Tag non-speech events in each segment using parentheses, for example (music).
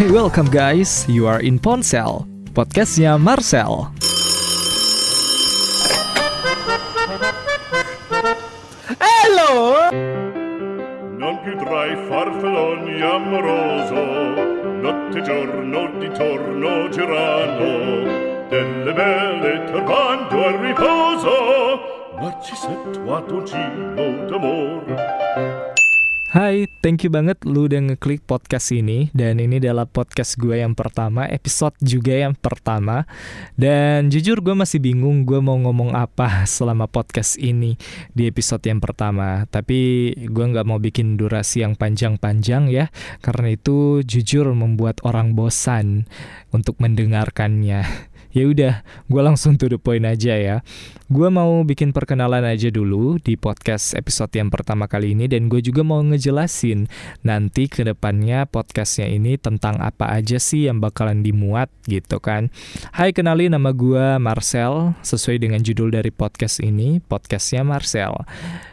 Hey welcome guys, you are in Ponsel, podcastnya Marcel. Hello! Non più farfalloni amoroso, notte giorno di torno girano, delle belle turbando al riposo, Narcisetto a dolcino d'amor. Hai, thank you banget lu udah ngeklik podcast ini. Dan ini adalah podcast gue yang pertama, episode juga yang pertama. Dan jujur gue masih bingung gue mau ngomong apa (laughs) selama podcast ini di episode yang pertama. Tapi gue nggak mau bikin durasi yang panjang-panjang ya Karena itu jujur membuat orang bosan untuk mendengarkannya (laughs) ya udah gue langsung to the point aja ya. Gue mau bikin perkenalan aja dulu di podcast episode yang pertama kali ini dan gue juga mau ngejelasin nanti ke depannya podcastnya ini tentang apa aja sih yang bakalan dimuat gitu kan. Hai kenali nama gue Marcel sesuai dengan judul dari podcast ini podcastnya Marcel.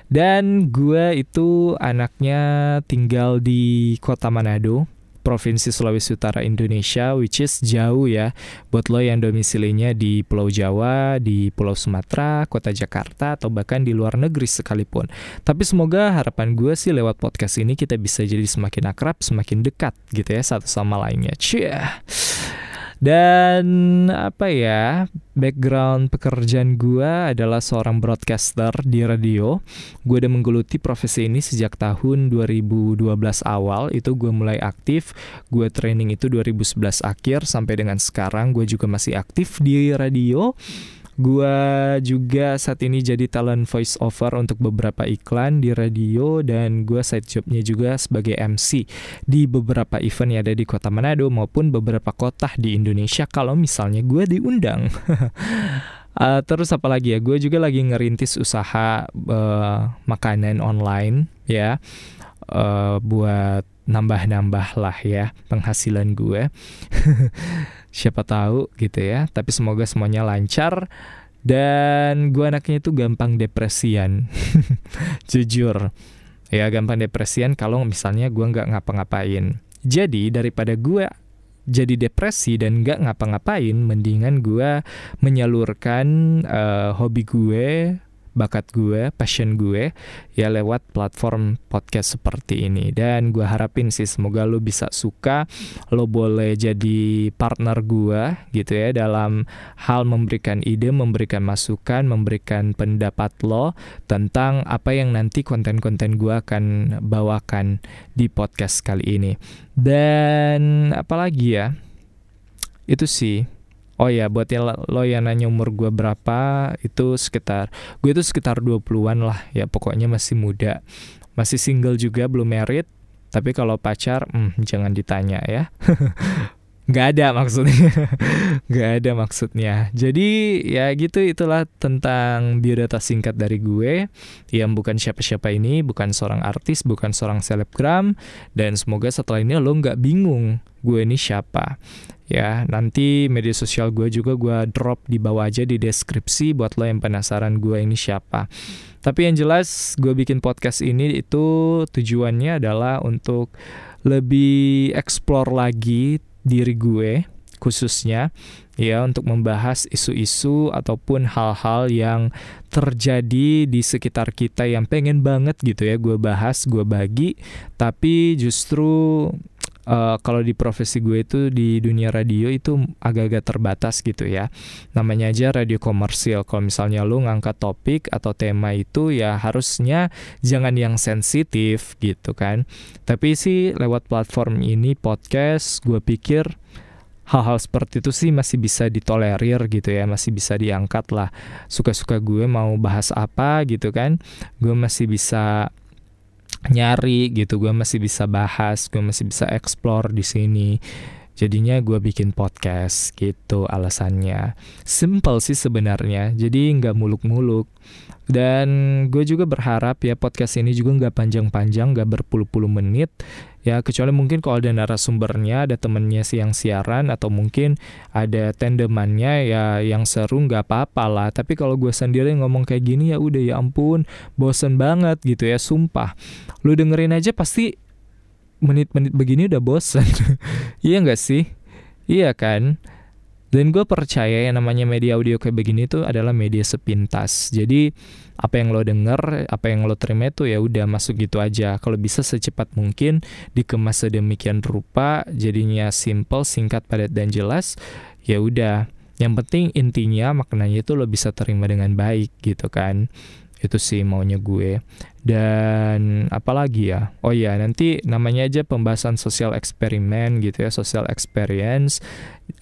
Dan gue itu anaknya tinggal di kota Manado Provinsi Sulawesi Utara Indonesia which is jauh ya buat lo yang domisilinya di Pulau Jawa, di Pulau Sumatera, Kota Jakarta atau bahkan di luar negeri sekalipun. Tapi semoga harapan gue sih lewat podcast ini kita bisa jadi semakin akrab, semakin dekat gitu ya satu sama lainnya. Cie. Dan apa ya, background pekerjaan gue adalah seorang broadcaster di radio. Gue udah menggeluti profesi ini sejak tahun 2012 awal, itu gue mulai aktif. Gue training itu 2011 akhir sampai dengan sekarang gue juga masih aktif di radio. Gua juga saat ini jadi talent voice over untuk beberapa iklan di radio dan gua side jobnya juga sebagai MC di beberapa event yang ada di kota Manado maupun beberapa kota di Indonesia kalau misalnya gue diundang. uh, (laughs) terus apa lagi ya? Gue juga lagi ngerintis usaha uh, makanan online ya uh, buat nambah-nambah lah ya penghasilan gue. (laughs) Siapa tahu gitu ya. Tapi semoga semuanya lancar dan gue anaknya itu gampang depresian. (laughs) Jujur. Ya gampang depresian kalau misalnya gue nggak ngapa-ngapain. Jadi daripada gue jadi depresi dan nggak ngapa-ngapain, mendingan gue menyalurkan uh, hobi gue bakat gue, passion gue ya lewat platform podcast seperti ini. Dan gue harapin sih semoga lo bisa suka, lo boleh jadi partner gue gitu ya dalam hal memberikan ide, memberikan masukan, memberikan pendapat lo tentang apa yang nanti konten-konten gue akan bawakan di podcast kali ini. Dan apalagi ya, itu sih Oh ya, buat yang lo yang nanya umur gue berapa, itu sekitar, gue itu sekitar 20-an lah, ya pokoknya masih muda. Masih single juga, belum married, tapi kalau pacar, hmm, jangan ditanya ya. (laughs) Gak ada maksudnya, (laughs) gak ada maksudnya. Jadi ya gitu itulah tentang biodata singkat dari gue yang bukan siapa-siapa ini, bukan seorang artis, bukan seorang selebgram, dan semoga setelah ini lo nggak bingung gue ini siapa. Ya nanti media sosial gue juga gue drop di bawah aja di deskripsi buat lo yang penasaran gue ini siapa. Tapi yang jelas gue bikin podcast ini itu tujuannya adalah untuk lebih explore lagi diri gue khususnya ya untuk membahas isu-isu ataupun hal-hal yang terjadi di sekitar kita yang pengen banget gitu ya gue bahas gue bagi tapi justru uh, kalau di profesi gue itu di dunia radio itu agak-agak terbatas gitu ya. Namanya aja radio komersil. Kalau misalnya lu ngangkat topik atau tema itu ya harusnya jangan yang sensitif gitu kan. Tapi sih lewat platform ini podcast gue pikir hal-hal seperti itu sih masih bisa ditolerir gitu ya, masih bisa diangkat lah. Suka-suka gue mau bahas apa gitu kan, gue masih bisa nyari gitu. Gue masih bisa bahas gue masih bisa explore di sini jadinya gue bikin podcast gitu alasannya simple sih sebenarnya jadi nggak muluk-muluk dan gue juga berharap ya podcast ini juga nggak panjang-panjang, nggak berpuluh-puluh menit. Ya kecuali mungkin kalau ada narasumbernya, ada temennya sih yang siaran atau mungkin ada tandemannya ya yang seru nggak apa-apa lah. Tapi kalau gue sendiri ngomong kayak gini ya udah ya ampun, bosen banget gitu ya, sumpah. Lu dengerin aja pasti menit-menit begini udah bosen (laughs) iya nggak sih iya kan dan gue percaya yang namanya media audio kayak begini tuh adalah media sepintas. Jadi apa yang lo denger, apa yang lo terima itu ya udah masuk gitu aja. Kalau bisa secepat mungkin dikemas sedemikian rupa, jadinya simple, singkat, padat dan jelas. Ya udah. Yang penting intinya maknanya itu lo bisa terima dengan baik gitu kan. Itu sih maunya gue. Dan apalagi ya? Oh iya, nanti namanya aja pembahasan sosial eksperimen gitu ya, social experience.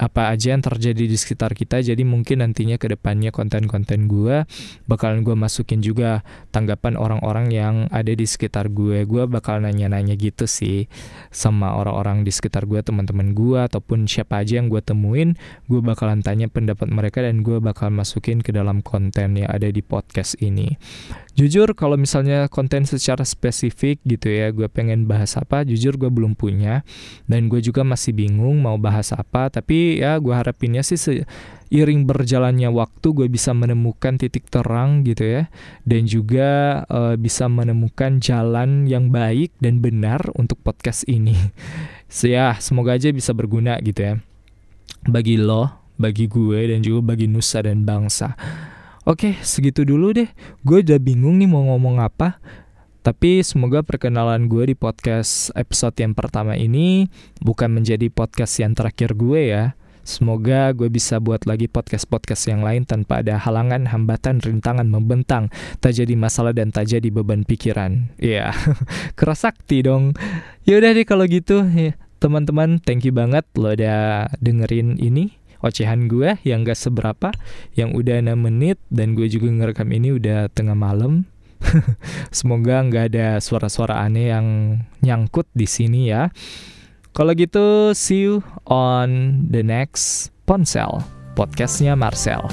Apa aja yang terjadi di sekitar kita. Jadi mungkin nantinya ke depannya konten-konten gue bakalan gue masukin juga tanggapan orang-orang yang ada di sekitar gue. Gue bakal nanya-nanya gitu sih sama orang-orang di sekitar gue, teman-teman gue ataupun siapa aja yang gue temuin, gue bakalan tanya pendapat mereka dan gue bakal masukin ke dalam konten yang ada di podcast ini. Jujur kalau misalnya konten secara spesifik gitu ya, gue pengen bahas apa, jujur gue belum punya dan gue juga masih bingung mau bahas apa. Tapi ya gue harapinnya sih seiring berjalannya waktu gue bisa menemukan titik terang gitu ya, dan juga uh, bisa menemukan jalan yang baik dan benar untuk podcast ini. (laughs) so, ya semoga aja bisa berguna gitu ya bagi lo, bagi gue dan juga bagi nusa dan bangsa. Oke, segitu dulu deh. Gue udah bingung nih mau ngomong apa. Tapi semoga perkenalan gue di podcast episode yang pertama ini bukan menjadi podcast yang terakhir gue ya. Semoga gue bisa buat lagi podcast-podcast yang lain tanpa ada halangan, hambatan, rintangan, membentang, tak jadi masalah dan tak jadi beban pikiran. Iya, (laughs) yeah. keras sakti dong. Yaudah deh kalau gitu, ya. teman-teman, thank you banget lo udah dengerin ini ocehan gue yang gak seberapa yang udah 6 menit dan gue juga ngerekam ini udah tengah malam. (laughs) Semoga nggak ada suara-suara aneh yang nyangkut di sini ya. Kalau gitu see you on the next ponsel podcastnya Marcel